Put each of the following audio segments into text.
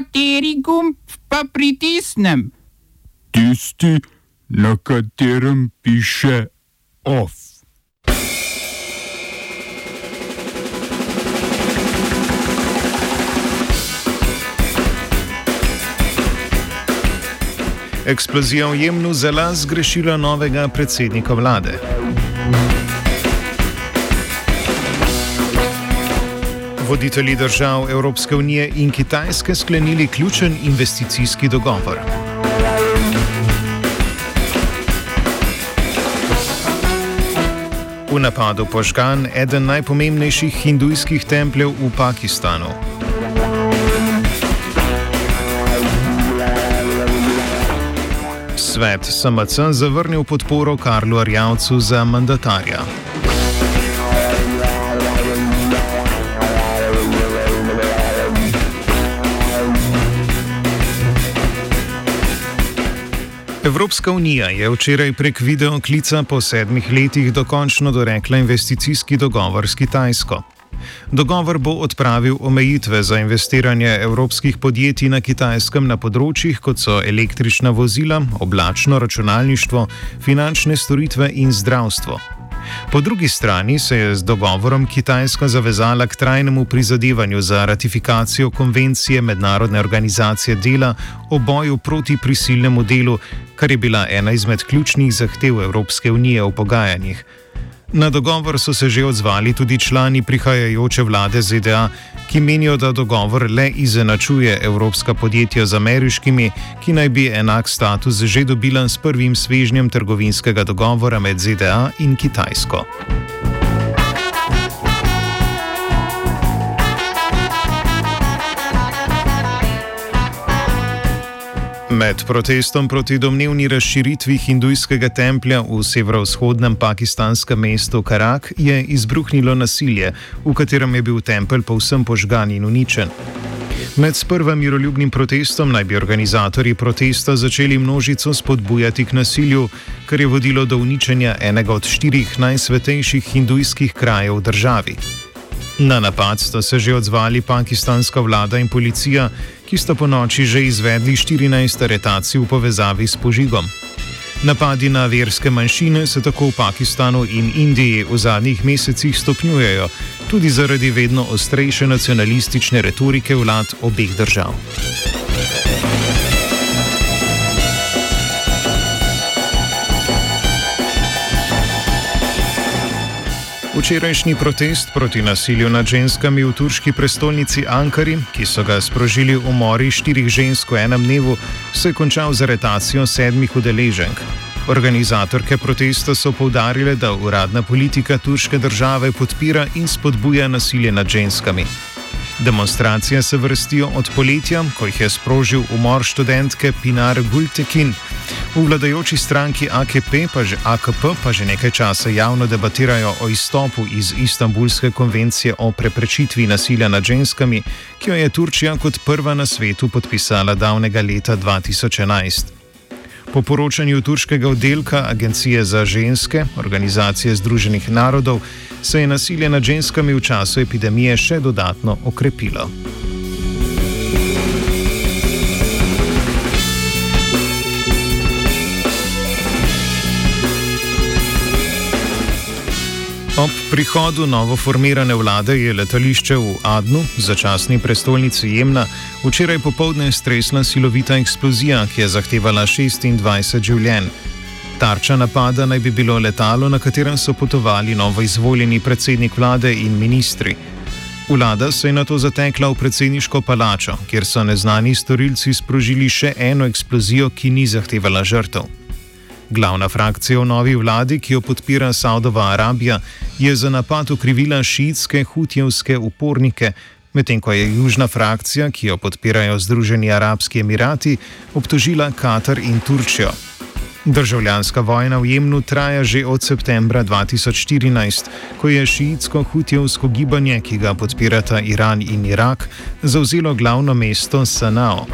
Kateri gumb pa pritisnem? Tisti, na katerem piše OF. Eksplozija v Jemnu zelo zgrešila novega predsednika vlade. Voditelji držav Evropske unije in Kitajske sklenili ključen investicijski dogovor. V napadu požgan eden najpomembnejših hindujskih templjev v Pakistanu. Svet SMC zavrnil podporo Karlu Arjavcu za mandatarja. Evropska unija je včeraj prek videoklica po sedmih letih dokončno dorekla investicijski dogovor s Kitajsko. Dogovor bo odpravil omejitve za investiranje evropskih podjetij na kitajskem na področjih, kot so električna vozila, oblačno računalništvo, finančne storitve in zdravstvo. Po drugi strani se je z dogovorom Kitajska zavezala k trajnemu prizadevanju za ratifikacijo konvencije Mednarodne organizacije dela o boju proti prisilnemu delu, kar je bila ena izmed ključnih zahtev Evropske unije v pogajanjih. Na dogovor so se že odzvali tudi člani prihajajoče vlade ZDA, ki menijo, da dogovor le izenačuje evropska podjetja z ameriškimi, ki naj bi enak status že dobila s prvim svežnjem trgovinskega dogovora med ZDA in Kitajsko. Med protestom proti domnevni razširitvi hindujskega templja v severovzhodnem pakistanskem mestu Karak je izbruhnilo nasilje, v katerem je bil tempelj povsem požgan in uničen. Med prvim miroljubnim protestom naj bi organizatorji protesta začeli množico spodbujati k nasilju, kar je vodilo do uničenja enega od štirih najsvetejših hindujskih krajev v državi. Na napad sta se že odzvali pakistanska vlada in policija, ki sta po noči že izvedli 14 aretacij v povezavi s požigom. Napadi na verske manjšine se tako v Pakistanu in Indiji v zadnjih mesecih stopnjujejo, tudi zaradi vedno ostrejše nacionalistične retorike vlad obeh držav. Včerajšnji protest proti nasilju nad ženskami v turški prestolnici Ankari, ki so ga sprožili umori štirih žensk v enem dnevu, se je končal z aretacijo sedmih udeleženk. Organizatorke protesta so povdarile, da uradna politika turške države podpira in spodbuja nasilje nad ženskami. Demonstracije se vrstijo od poletja, ko jih je sprožil umor študentke Pinar Gultekin. V vladajoči stranki AKP pa že, AKP pa že nekaj časa javno debatirajo o izstopu iz Istanbulske konvencije o preprečitvi nasilja nad ženskami, ki jo je Turčija kot prva na svetu podpisala davnega leta 2011. Po poročanju turškega oddelka Agencije za ženske, Organizacije Združenih narodov, se je nasilje nad ženskami v času epidemije še dodatno okrepilo. Ob prihodu novo formirane vlade je letališče v Adnu, začasni prestolnici Jemna, včeraj popovdne stresla silovita eksplozija, ki je zahtevala 26 življenj. Tarča napada naj bi bilo letalo, na katerem so potovali novo izvoljeni predsednik vlade in ministri. Vlada se je na to zatekla v predsedniško palačo, kjer so neznani storilci sprožili še eno eksplozijo, ki ni zahtevala žrtev. Glavna frakcija v novi vladi, ki jo podpira Saudova Arabija, je za napad ukrivila šiitske hutjevske upornike, medtem ko je južna frakcija, ki jo podpirajo Združeni arabski emirati, obtožila Katar in Turčijo. Državljanska vojna v Jemnu traja že od septembra 2014, ko je šiitsko-hutjevsko gibanje, ki ga podpirata Iran in Irak, zauzelo glavno mesto Sanao.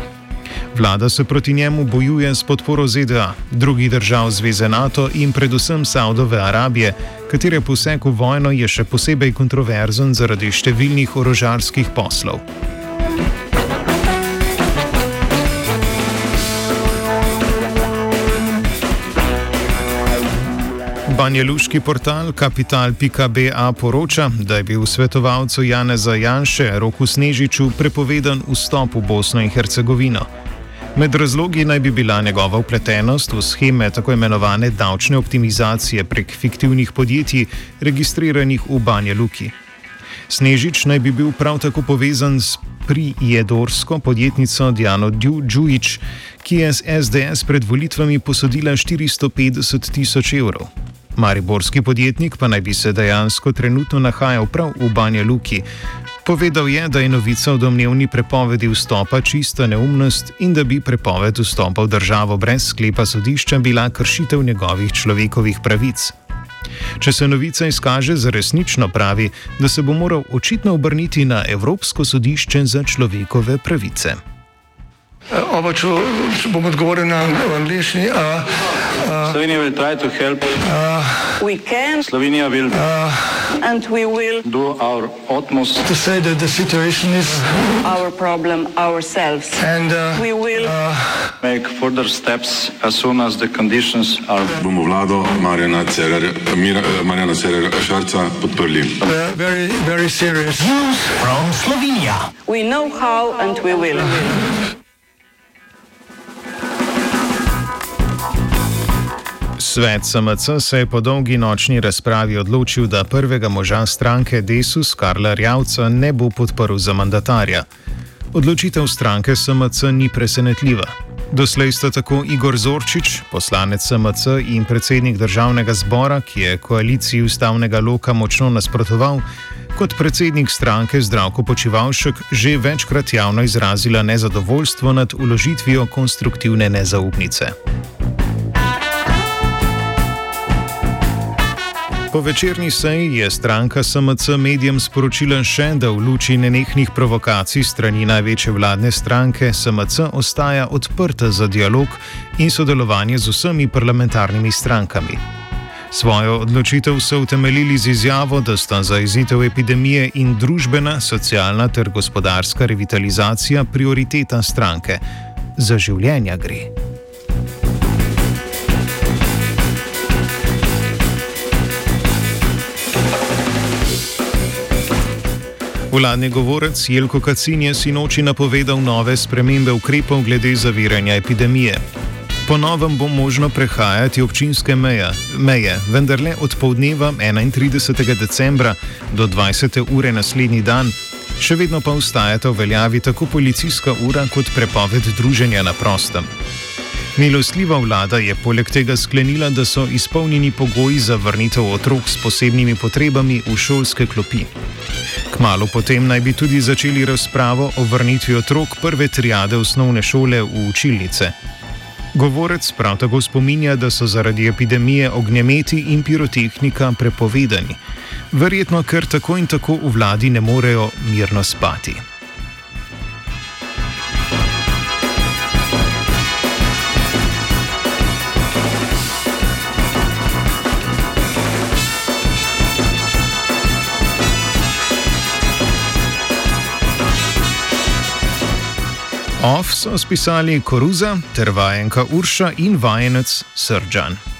Vlada se proti njemu bojuje s podporo ZDA, drugih držav Zveze NATO in predvsem Saudove Arabije, katere poseg v vojno je še posebej kontroverzen zaradi številnih orožarskih poslov. Banjeluški portal Kapital.ba poroča, da je bil svetovalcu Janeza Janše Roku Snežiču prepovedan vstop v Bosno in Hercegovino. Med razlogi naj bi bila njegova upletenost v scheme tako imenovane davčne optimizacije prek fiktivnih podjetij, registriranih v Banjeluki. Snežič naj bi bil prav tako povezan s prijedorsko podjetnico Diano Džujič, ki je z SDS pred volitvami posodila 450 tisoč evrov. Mariborski podjetnik pa naj bi se dejansko trenutno nahajal prav v Banja Luki. Povedal je, da je novica o domnevni prepovedi vstopa čista neumnost in da bi prepoved vstopa v državo brez sklepa sodišča bila kršitev njegovih človekovih pravic. Če se novica izkaže za resnično pravi, da se bo moral očitno obrniti na Evropsko sodišče za človekove pravice. Oba, če bom odgovoril na angliški. Slovenija bo poskušala pomagati. Slovenija bo naredila svoj utmost, da bo rekla, da je situacija naš problem, sami. In bomo naredili nadaljnje korake, as soon as the conditions are. Bomo vlado Marjana Cererera Šarca podprli. Very, very serious news from Slovenija. We know how and we will. Svet SMC se je po dolgi nočni razpravi odločil, da prvega moža stranke Desus, Karla Rjavca, ne bo podprl za mandatarja. Odločitev stranke SMC ni presenetljiva. Doslej sta tako Igor Zorčič, poslanec SMC in predsednik državnega zbora, ki je koaliciji ustavnega loka močno nasprotoval, kot predsednik stranke Zdravko Počivalšek že večkrat javno izrazila nezadovoljstvo nad uložitvijo konstruktivne nezaupnice. Po večerni seji je stranka SMC medijem sporočila še, da v luči nenehnih provokacij strani največje vladne stranke SMC ostaja odprta za dialog in sodelovanje z vsemi parlamentarnimi strankami. Svojo odločitev so utemeljili z izjavo, da sta za izitev epidemije in družbena, socialna ter gospodarska revitalizacija prioriteta stranke. Za življenja gre. Vladni govorec Jelko Kacin je sinoči napovedal nove spremembe ukrepov glede zaviranja epidemije. Po novem bo možno prehajati občinske meje, meje vendar le od povdneva 31. decembra do 20. ure naslednji dan, še vedno pa ustajata v veljavi tako policijska ura kot prepoved druženja na prostem. Milostljiva vlada je poleg tega sklenila, da so izpolnjeni pogoji za vrnitev otrok s posebnimi potrebami v šolske klopi. Kmalo potem naj bi tudi začeli razpravo o vrnitvi otrok prve triade osnovne šole v učilnice. Govorec prav tako spominja, da so zaradi epidemije ognjemeti in pirotehnika prepovedani, verjetno ker tako in tako v vladi ne morejo mirno spati. Off so spisali Koruza ter vajenka Urša in vajenec Srdžan.